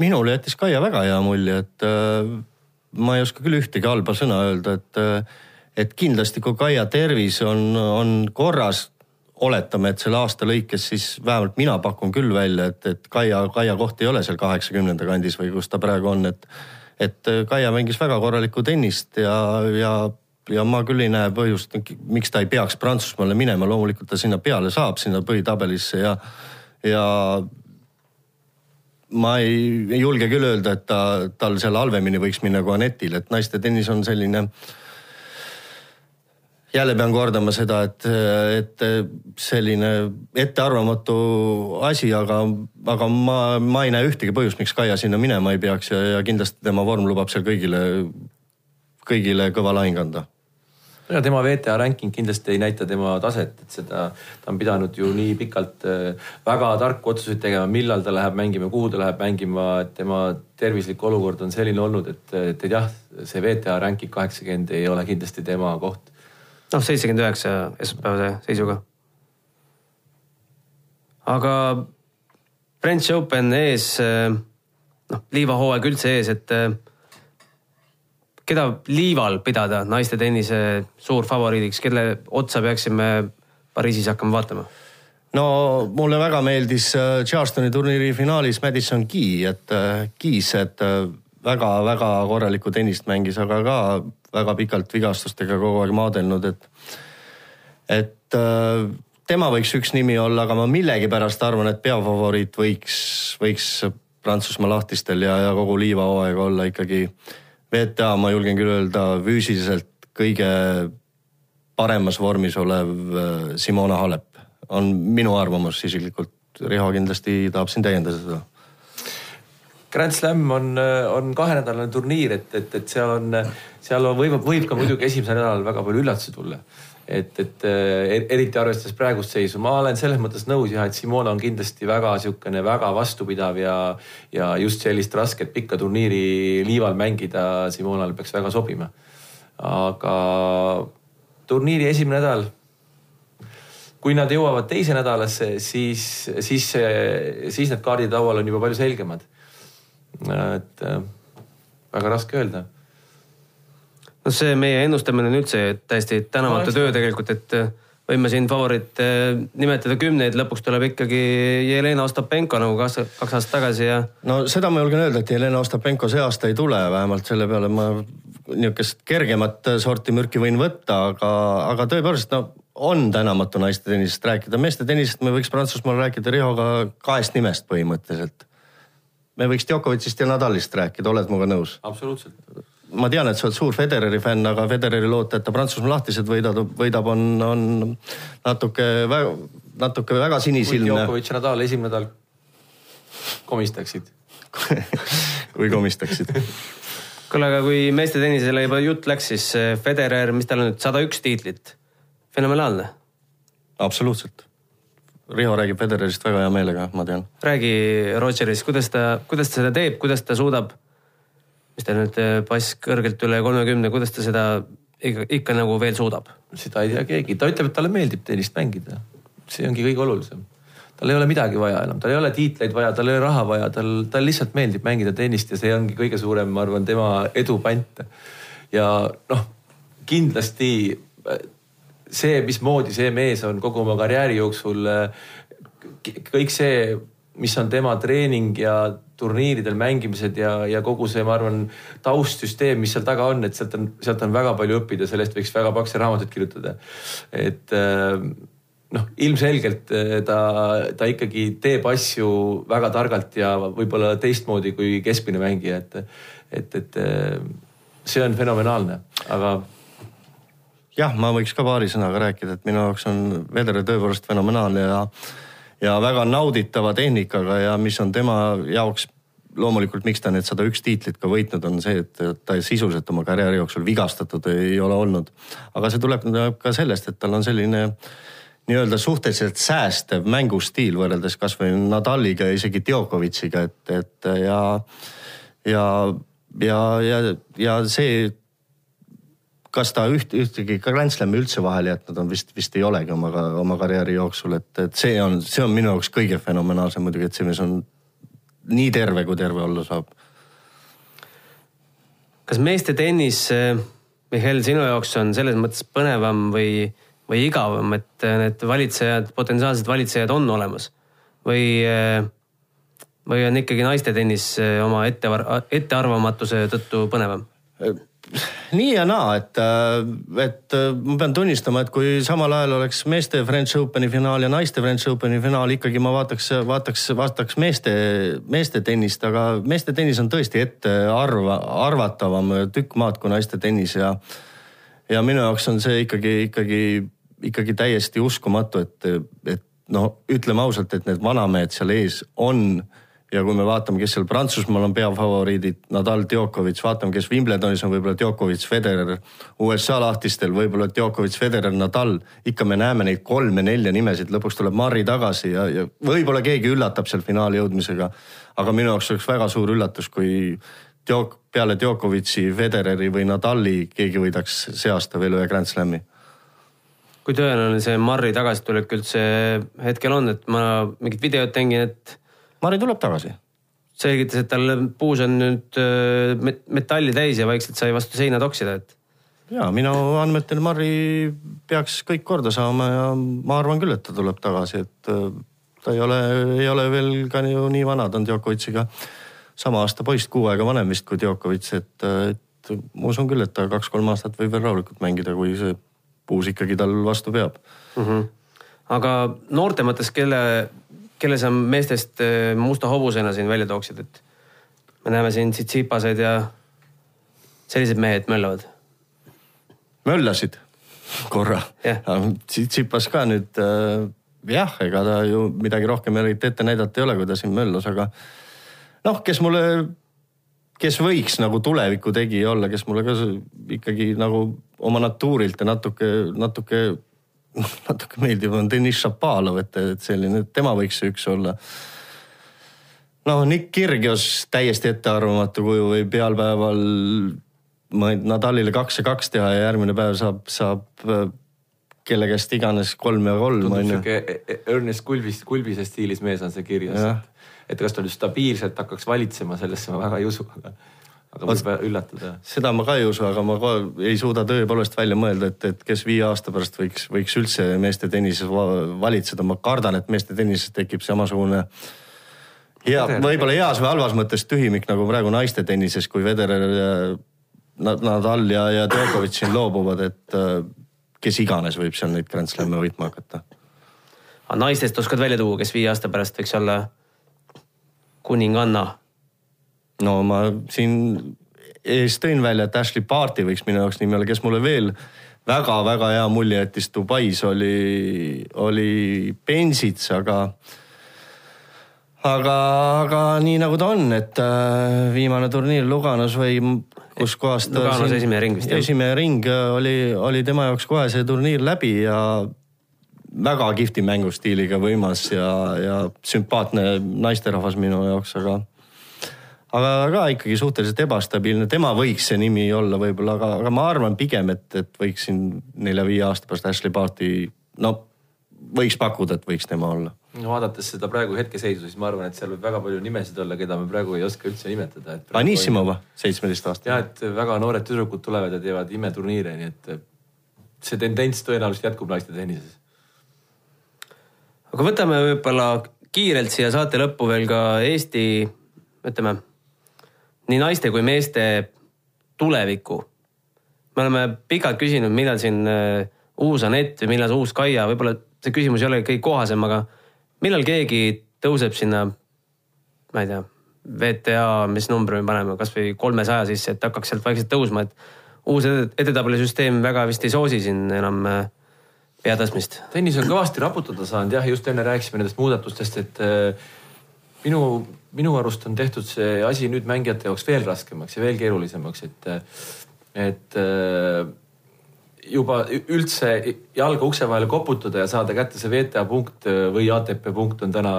D: minule jättis Kaia väga hea mulje, et ma ei oska küll ühtegi halba sõna öelda, et, et kindlasti kui Kaia tervis on, on korras, oletame, et selle aasta lõikes, siis vähemalt mina pakun küll välja, et, et Kaia, Kaia koht ei ole seal kaheksakümnenda kandis või kus ta praegu on, et, et Kaia mängis väga korralikku tennist ja, ja ja ma küll ei näe põhjust, miks ta ei peaks Prantsusmaale minema, loomulikult ta sinna peale saab, sinna põhitabelisse ja, ja ma ei, ei julge küll öelda, et ta, tal seal halvemini võiks minna kui Anetil, et naiste tennis on selline. Jälle pean kordama seda, et, et selline ettearvamatu asi, aga, aga ma, ma ei näe ühtegi põhjust, miks Kaia sinna minema ei peaks ja, ja kindlasti tema vorm lubab seal kõigile, kõigile kõva lahing anda
C: ja tema VTA ranking kindlasti ei näita tema taset, et seda, ta on pidanud ju nii pikalt äh, väga tarku otsuseid tegema, millal ta läheb mängima, kuhu ta läheb mängima, et tema tervislik olukord on selline olnud, et, et, jah, see VTA ranking kaheksakümmend ei ole kindlasti tema koht.
B: Noh, seitsekümmend üheksa esmaspäevase seisuga. aga French Open ees, äh, noh, liivahooaeg üldse ees, et äh, keda liival pidada naiste tennise suurfavoriidiks, kelle otsa peaksime Pariisis hakkama vaatama?
D: no mulle väga meeldis äh, Charlestoni turniiri finaalis Madison Key, et Keys, et väga-väga korralikku tennist mängis, aga ka väga pikalt vigastustega kogu aeg maadelnud, et, et tema võiks üks nimi olla, aga ma millegipärast arvan, et peafavoriit võiks, võiks Prantsusmaa lahtistel ja, ja kogu liivahooaeg olla ikkagi äh, VTA, ma julgen küll öelda, füüsiliselt kõige paremas vormis olev äh, Simona Halep on minu arvamus isiklikult. Riho kindlasti tahab siin täiendada seda.
C: Grand Slam on, äh, on kahenädalane turniir, et, et, et seal on, seal on, võib, võib ka muidugi esimesel nädalal väga palju üllatusi tulla et, et äh, eriti arvestades praegust seisu, ma olen selles mõttes nõus jah, et Simona on kindlasti väga sihukene väga vastupidav ja, ja just sellist rasket pikka turniiri liival mängida Simonale peaks väga sobima. aga turniiri esimene nädal. kui nad jõuavad teise nädalasse, siis, siis, siis need kaardid laual on juba palju selgemad. Et äh, väga raske öelda
B: no see meie ennustamine on üldse täiesti tänamatu no, töö tegelikult, et äh, võime siin favoriite äh, nimetada kümneid, lõpuks tuleb ikkagi Jelena Ostapenko nagu kaks, kaks aastat tagasi ja.
D: no seda ma julgen öelda, et Jelena Ostapenko see aasta ei tule, vähemalt selle peale ma niisugust kergemat sorti mürki võin võtta, aga, aga tõepoolest no on tänamatu naiste tennisest rääkida, meeste tennisest me võiks Prantsusmaal rääkida Rihoga kahest nimest põhimõtteliselt. Me võiks Djokovicist ja Nadalist rääkida, oled minuga nõus?
C: absoluutselt
D: ma tean, et sa oled suur Federeri fänn, aga Federeri loota, et ta Prantsusmaa lahtised võidab, võidab, on, on natuke, natuke väga sinisilmne.
C: Djokovic ja Nadal esimene nädal komistaksid
D: kui komistaksid
B: kuule, aga kui meeste tennisele juba jutt läks, siis eh, Federer, mis tal on nüüd sada üks tiitlit, fenomenaalne.
D: absoluutselt. Riho räägib Federerist väga hea meelega, ma tean.
B: räägi Rodgeris, kuidas ta, kuidas ta seda teeb, kuidas ta suudab mis ta nüüd pass äh, kõrgelt üle kolmekümne, kuidas ta seda ikka, ikka nagu veel suudab?
C: seda ei tea keegi, ta ütleb, et talle meeldib tennist mängida. see ongi kõige olulisem. tal ei ole midagi vaja enam, tal ei ole tiitleid vaja, tal ei ole raha vaja, tal, tal lihtsalt meeldib mängida tennist ja see ongi kõige suurem, ma arvan, tema edu pant. ja noh, kindlasti see, mismoodi see mees on kogu oma karjääri jooksul, kõik see, mis on tema treening ja turniiridel mängimised ja, ja kogu see, ma arvan, taustsüsteem, mis seal taga on, et sealt on, sealt on väga palju õppida, sellest võiks väga pakse raamatut kirjutada. et äh, noh, ilmselgelt äh, ta, ta ikkagi teeb asju väga targalt ja võib-olla teistmoodi kui keskmine mängija, et, et, et äh, see on fenomenaalne, aga
D: jah, ma võiks ka paari sõnaga rääkida, et minu jaoks on Federer tõepoolest fenomenaalne ja ja väga nauditava tehnikaga ja mis on tema jaoks loomulikult, miks ta need sada üks tiitlit ka võitnud, on see, et ta sisuliselt oma karjääri jooksul vigastatud ei ole olnud. aga see tuleb ka sellest, et tal on selline nii-öelda suhteliselt säästev mängustiil võrreldes kasvõi Nadaliga ja isegi Djokovic'iga, et, et ja, ja, ja, ja, ja see kas ta üht, ühtegi Grand Slami üldse vahele jätnud on, vist, vist ei olegi oma, oma karjääri jooksul, et, et see on, see on minu jaoks kõige fenomenaalsem muidugi, et see mees on nii terve, kui terve olla saab.
B: kas meeste tennis, Mihhail, sinu jaoks on selles mõttes põnevam või, või igavam, et need valitsejad, potentsiaalsed valitsejad on olemas või, või on ikkagi naiste tennis oma ette, ettearvamatuse tõttu põnevam?
D: Nii ja naa, et, äh, et äh, ma pean tunnistama, et kui samal ajal oleks meeste French Openi finaal ja naiste French Openi finaal, ikkagi ma vaataks, vaataks, vaataks meeste, meeste tennist, aga meeste tennis on tõesti ette arva, arvatavam tükk maad kui naiste tennis ja ja minu jaoks on see ikkagi, ikkagi, ikkagi täiesti uskumatu, et, et no ütleme ausalt, et need vanamehed seal ees on ja kui me vaatame, kes seal Prantsusmaal on peafavoriidid, Nadal, Djokovic, vaatame, kes Wimbledonis on võib-olla Djokovic, Federer. USA lahtistel võib-olla Djokovic, Federer, Nadal, ikka me näeme neid kolme-nelja nimesid, lõpuks tuleb Murry tagasi ja, ja võib-olla keegi üllatab seal finaali jõudmisega. aga minu jaoks oleks väga suur üllatus, kui Djok-, peale Djokovic'i, Federeri või Nadali keegi võidaks see aasta veel ühe Grand Slami
B: kui tõenäoline see Murry tagasitulek üldse hetkel on, et ma mingit videot nägin, et
D: Mari tuleb tagasi.
B: selgitas, et tal puus on nüüd äh, metalli täis ja vaikselt sai vastu seina toksida, et.
D: ja minu andmetel Mari peaks kõik korda saama ja ma arvan küll, et ta tuleb tagasi, et äh, ta ei ole, ei ole veel ka ju nii vana, ta on Djokovic'iga sama aasta poiss, kuu aega vanem vist kui Djokovic, et, et ma usun küll, et ta kaks-kolm aastat võib veel rahulikult mängida, kui see puus ikkagi tal vastu peab mm.
B: -hmm. aga noorte mõttes, kelle kelle sa meestest eh, musta hobusena siin välja tooksid, et me näeme siin Tsitsipaseid ja sellised mehed möllavad?
D: möllasid? Korra. Yeah.. Tsitsipas ka nüüd äh, jah, ega ta ju midagi rohkem eriti ette näidata ei ole, kui ta siin möllas, aga noh, kes mulle, kes võiks nagu tuleviku tegija olla, kes mulle ka ikkagi nagu oma natuurilt ja natuke, natuke natuke meeldiv on Deniss Šapalov, et, et selline, tema võiks see üks olla. noh, Nick Kirgios täiesti ettearvamatu kuju või pealpäeval Nadalile kaks ja kaks teha ja järgmine päev saab, saab äh, kelle käest iganes kolm ja kolm.
C: tundub sihuke e-, e-, Ernest Kulbis, Kulbise stiilis mees on see Kirgios. et kas ta nüüd stabiilselt hakkaks valitsema, sellesse ma väga ei usu, aga aga võib üllatada.
D: seda ma ka ei usu, aga ma ka ei suuda tõepoolest välja mõelda, et, et kes viie aasta pärast võiks, võiks üldse meeste tennises valitseda. ma kardan, et meeste tennises tekib samasugune hea, võib-olla heas või halvas mõttes tühimik nagu praegu naiste tennises, kui Federer ja Nadal ja, ja Djokovic siin loobuvad, et äh, kes iganes võib seal neid Grand Slam'e võitma hakata.
B: aga naistest oskad välja tuua, kes viie aasta pärast võiks olla kuninganna
D: no ma siin ees tõin välja, et Ashley Barti võiks minu jaoks nimi olla, kes mulle veel väga-väga hea mulje jättis Dubais oli, oli Bensits, aga aga, aga nii nagu ta on, et äh, viimane turniir Luganos või kus kohas
B: ta. Luganos esimene ring vist
D: jah? esimene ring oli, oli tema jaoks kohe see turniir läbi ja väga kihvti mängustiiliga, võimas ja, ja sümpaatne naisterahvas minu jaoks, aga aga ka ikkagi suhteliselt ebastabiilne, tema võiks see nimi olla võib-olla, aga, aga ma arvan pigem, et, et võiks siin nelja-viie aasta pärast Ashley Barti, no võiks pakkuda, et võiks tema olla
C: vaadates seda praegu hetkeseisu, siis ma arvan, et seal võib väga palju nimesid olla, keda me praegu ei oska üldse nimetada.
D: Anissimo või, seitsmeteist aastat?
C: ja, et väga noored tüdrukud tulevad ja teevad imeturniire, nii et see tendents tõenäoliselt jätkub naiste tennises.
B: aga võtame võib-olla kiirelt siia saate lõppu veel ka Eesti, ütleme nii naiste kui meeste tuleviku. me oleme pikalt küsinud, millal siin äh, uus Anett või millal see uus Kaia, võib-olla see küsimus ei ole kõige kohasem, aga millal keegi tõuseb sinna, ma ei tea, VTA, mis numbri me paneme, kasvõi kolmesaja sisse, et hakkaks sealt vaikselt tõusma, et uus edetabelisüsteem väga vist ei soosi siin enam äh, peatõstmist.
C: tennis on kõvasti raputada saanud jah, just enne rääkisime nendest muudatustest, et äh, minu, minu arust on tehtud see asi nüüd mängijate jaoks veel raskemaks ja veel keerulisemaks, et, et äh, juba üldse jalga ukse vahele koputada ja saada kätte see VTA punkt või ATP punkt on täna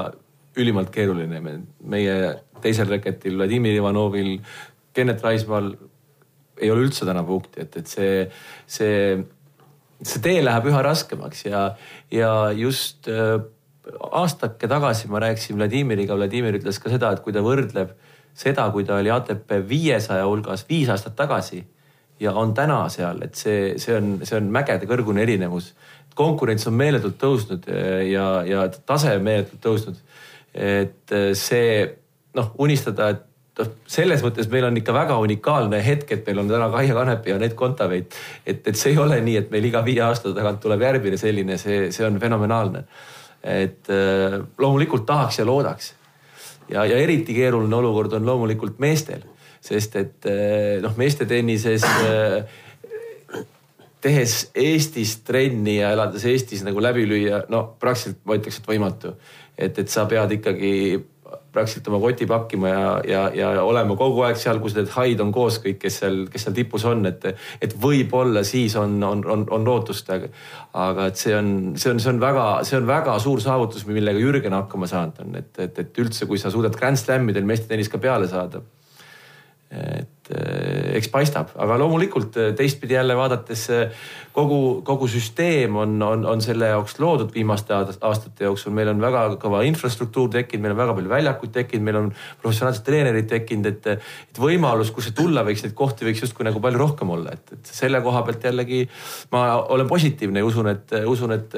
C: ülimalt keeruline. meie teisel reketil Vladimir Ivanovil, Kennet Raismaal ei ole üldse täna punkti, et, et see, see, see tee läheb üha raskemaks ja, ja just äh, aastake tagasi ma rääkisin Vladimiriga, Vladimir ütles ka seda, et kui ta võrdleb seda, kui ta oli ATP viiesaja hulgas viis aastat tagasi ja on täna seal, et see, see on, see on mägede kõrgune erinevus. konkurents on meeletult tõusnud ja, ja tase meeletult tõusnud. et see noh, unistada, et noh, selles mõttes meil on ikka väga unikaalne hetk, et meil on täna Kaia Kanepi ja Anett Kontaveit. et, et see ei ole nii, et meil iga viie aasta tagant tuleb järgmine selline, see, see on fenomenaalne. Et loomulikult tahaks ja loodaks. ja, ja eriti keeruline olukord on loomulikult meestel sest et eh, noh, meeste tennises eh, tehes Eestis trenni ja elades Eestis nagu läbi lüüa, no praktiliselt ma ütleks, et võimatu. et, et sa pead ikkagi praktiliselt oma koti pakkima ja, ja, ja olema kogu aeg seal, kus need haid on koos kõik, kes seal, kes seal tipus on, et, et võib-olla siis on, on, on, on lootust, aga, et see on, see on, see on väga, see on väga suur saavutus, millega Jürgen hakkama saanud on, et, et, et üldse, kui sa suudad Grand Slamidel meeste tennis ka peale saada et eh, eks paistab, aga loomulikult eh, teistpidi jälle vaadates eh, kogu, kogu süsteem on, on, on selle jaoks loodud viimaste aastate jooksul. meil on väga kõva infrastruktuur tekkinud, meil on väga palju väljakuid tekkinud, meil on professionaalsed treenerid tekkinud, et, et võimalus, kus tulla võiks, neid kohti võiks justkui nagu palju rohkem olla, et, et selle koha pealt jällegi ma olen positiivne ja usun, et usun, et,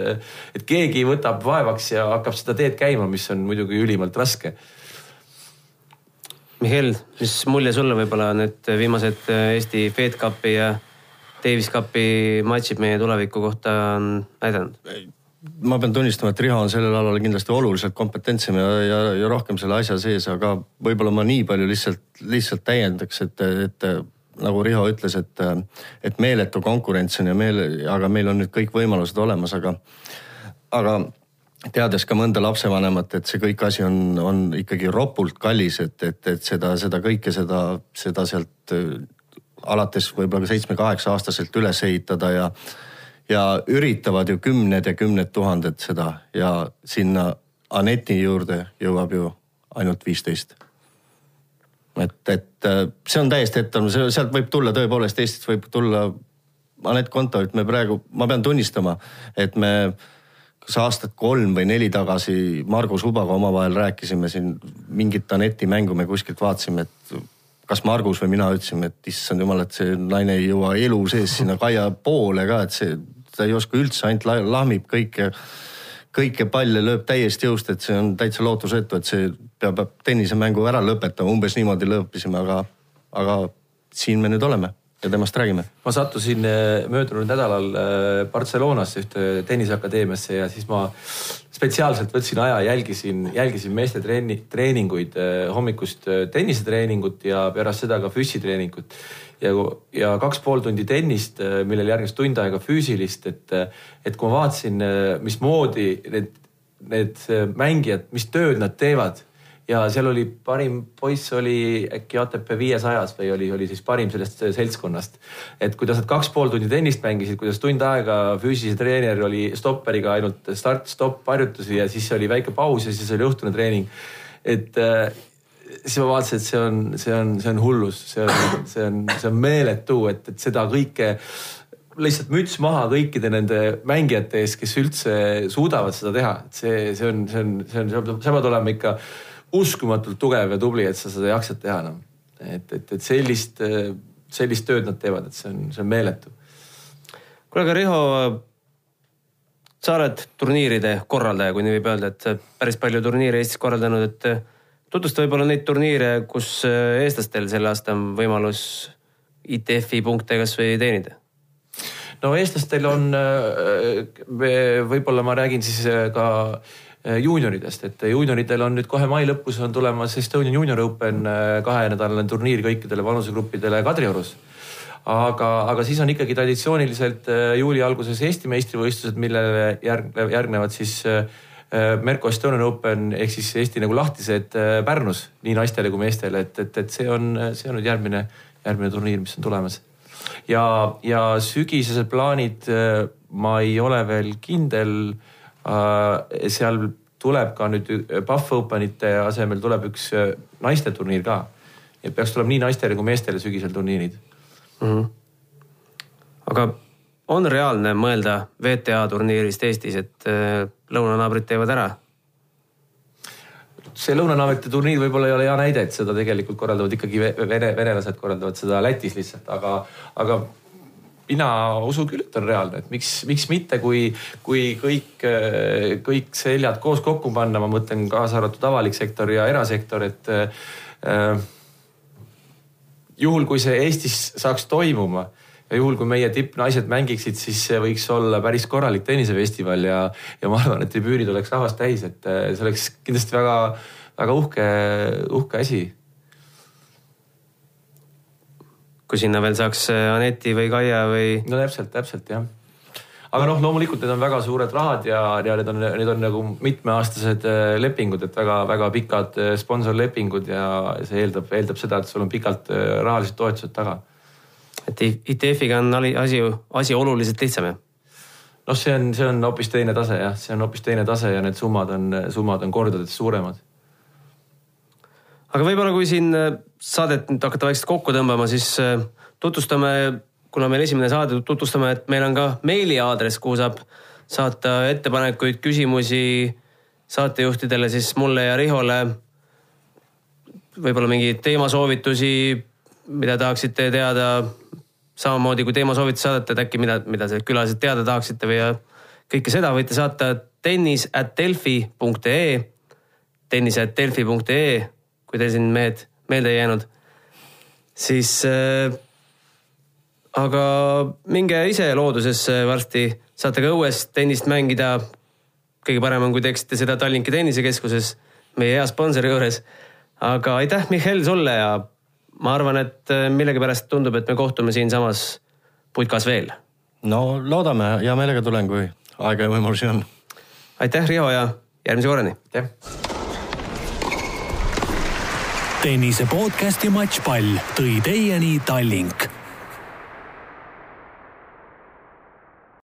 C: et keegi võtab vaevaks ja hakkab seda teed käima, mis on muidugi ülimalt raske
B: Mihhail, mis mulje sulle võib-olla need viimased Eesti Fed Cupi ja Davis Cupi matšid meie tuleviku kohta on näidanud?
D: ma pean tunnistama, et Riho on sellel alal kindlasti oluliselt kompetentsem ja, ja, ja rohkem selle asja sees, aga võib-olla ma nii palju lihtsalt, lihtsalt täiendaks, et, et nagu Riho ütles, et, et meeletu konkurents on ja meele, aga meil on nüüd kõik võimalused olemas, aga, aga teades ka mõnda lapsevanemat, et see kõik asi on, on ikkagi ropult kallis, et, et, et seda, seda kõike, seda, seda sealt äh, alates võib-olla ka seitsme-kaheksa aastaselt üles ehitada ja, ja üritavad ju kümned ja kümned tuhanded seda ja sinna Aneti juurde jõuab ju ainult viisteist. et, et äh, see on täiesti ette, sealt võib tulla tõepoolest, Eestist võib tulla Anett Kontovit, me praegu, ma pean tunnistama, et me kas aastat kolm või neli tagasi Margus Ubaga omavahel rääkisime siin mingit Aneti mängu me kuskilt vaatasime, et kas Margus või mina ütlesime, et issand jumal, et see naine ei jõua elu sees sinna Kaia poole ka, et see, ta ei oska üldse, ainult lahmib kõike, kõike palle lööb täiesti jõust, et see on täitsa lootusetu, et see peab, tennisemängu ära lõpetama, umbes niimoodi lõõpisime, aga, aga siin me nüüd oleme ja temast räägime.
C: ma sattusin äh, möödunud nädalal äh, Barcelonasse ühte tenniseakadeemiasse ja siis ma spetsiaalselt võtsin aja, jälgisin, jälgisin meeste treeni, treeninguid, äh, hommikust tennisetreeningut ja pärast seda ka füssitreeningut. ja, ja kaks pool tundi tennist, millele järgnes tund aega füüsilist, et, et kui ma vaatasin, mismoodi need, need mängijad, mis tööd nad teevad ja seal oli parim poiss oli äkki ATP viiesajas või oli, oli siis parim sellest seltskonnast. et kuidas nad kaks pool tundi tennist mängisid, kuidas tund aega füüsilise treener oli stopperiga ainult start-stopp harjutusi ja siis oli väike paus ja siis oli õhtune treening. et äh, siis ma vaatasin, et see on, see on, see on hullus, see on, see on, see on meeletu, et, et seda kõike lihtsalt müts maha kõikide nende mängijate ees, kes üldse suudavad seda teha, et see, see on, see on, see on, sa pead olema ikka uskumatult tugev ja tubli, et sa seda jaksad teha enam no.. et, et, et sellist, sellist tööd nad teevad, et see on, see on meeletu.
B: kuule, aga Riho, sa oled turniiride korraldaja, kui nii võib öelda, et päris palju turniire Eestis korraldanud, et tutvusta võib-olla neid turniire, kus eestlastel sel aastal on võimalus ITF-i punkte kasvõi teenida
C: no eestlastel on, võib-olla ma räägin siis ka juunioridest, et juunioritel on nüüd kohe mai lõpus on tulemas Estonian Junior Open kahenädalane turniir kõikidele vanusegruppidele Kadriorus. aga, aga siis on ikkagi traditsiooniliselt juuli alguses Eesti meistrivõistlused, millele järgnev, järgnevad siis Merko Estonian Open ehk siis Eesti nagu lahtised Pärnus nii naistele kui meestele, et, et, et see on, see on nüüd järgmine, järgmine turniir, mis on tulemas ja, ja sügisesed plaanid, ma ei ole veel kindel. Äh, seal tuleb ka nüüd Buff Openite asemel tuleb üks äh, naisteturniir ka. et peaks tulema nii naistele kui meestele sügisel turniirid mm. -hmm.
B: aga on reaalne mõelda WTA turniirist Eestis, et lõunanaabrid teevad ära?
C: see lõunanaabrite turniir võib-olla ei ole hea näide, et seda tegelikult korraldavad ikkagi vene, venelased korraldavad seda Lätis lihtsalt, aga, aga mina usun küll, et on reaalne, et miks, miks mitte, kui, kui kõik, kõik seljad koos kokku panna, ma mõtlen kaasa arvatud avalik sektor ja erasektor, et äh, juhul, kui see Eestis saaks toimuma ja juhul, kui meie tippnaised mängiksid, siis see võiks olla päris korralik tennisefestival ja, ja ma arvan, et tribüünid oleks rahvast täis, et äh, see oleks kindlasti väga, väga uhke, uhke asi.
B: Kui sinna veel saaks äh, Aneti või Kaia või?
C: no täpselt, täpselt jah aga noh, loomulikult need on väga suured rahad ja, ja need on, need on nagu mitmeaastased äh, lepingud, et väga-väga pikad sponsorlepingud ja see eeldab, eeldab seda, et sul on pikalt rahalised toetused taga
B: et ITF-iga on asi, asi oluliselt lihtsam jah?
C: noh, see on, see on hoopis teine tase jah, see on hoopis teine tase ja need summad on, summad on kordades suuremad.
B: Aga võib-olla, kui siin äh, saadet nüüd hakata vaikselt kokku tõmbama, siis äh, tutvustame, kuna meil esimene saade, tutvustame, et meil on ka meiliaadress, kuhu saab saata ettepanekuid, küsimusi saatejuhtidele, siis mulle ja Rihole. võib-olla mingeid teemasoovitusi, mida tahaksite teada. Samamoodi kui teemasoovitusi saadate, et äkki mida, mida külalised teada tahaksite või kõike seda võite saata tennis at delfi.ee, tennis at delfi.ee, kui teil siin mehed meelde ei jäänud. siis äh, aga minge ise loodusesse varsti, saate ka õues tennist mängida. kõige parem on, kui teeksite seda Tallinki tennisekeskuses, meie hea sponsori juures. aga aitäh, Mihhail, sulle ja ma arvan, et äh, millegipärast tundub, et me kohtume siinsamas putkas veel.
D: no loodame, hea meelega tulen, kui aega ja võimalusi on.
B: aitäh, Riho ja järgmise korrani.
C: aitäh.
A: Tennise podcasti Matšpall tõi teieni Tallink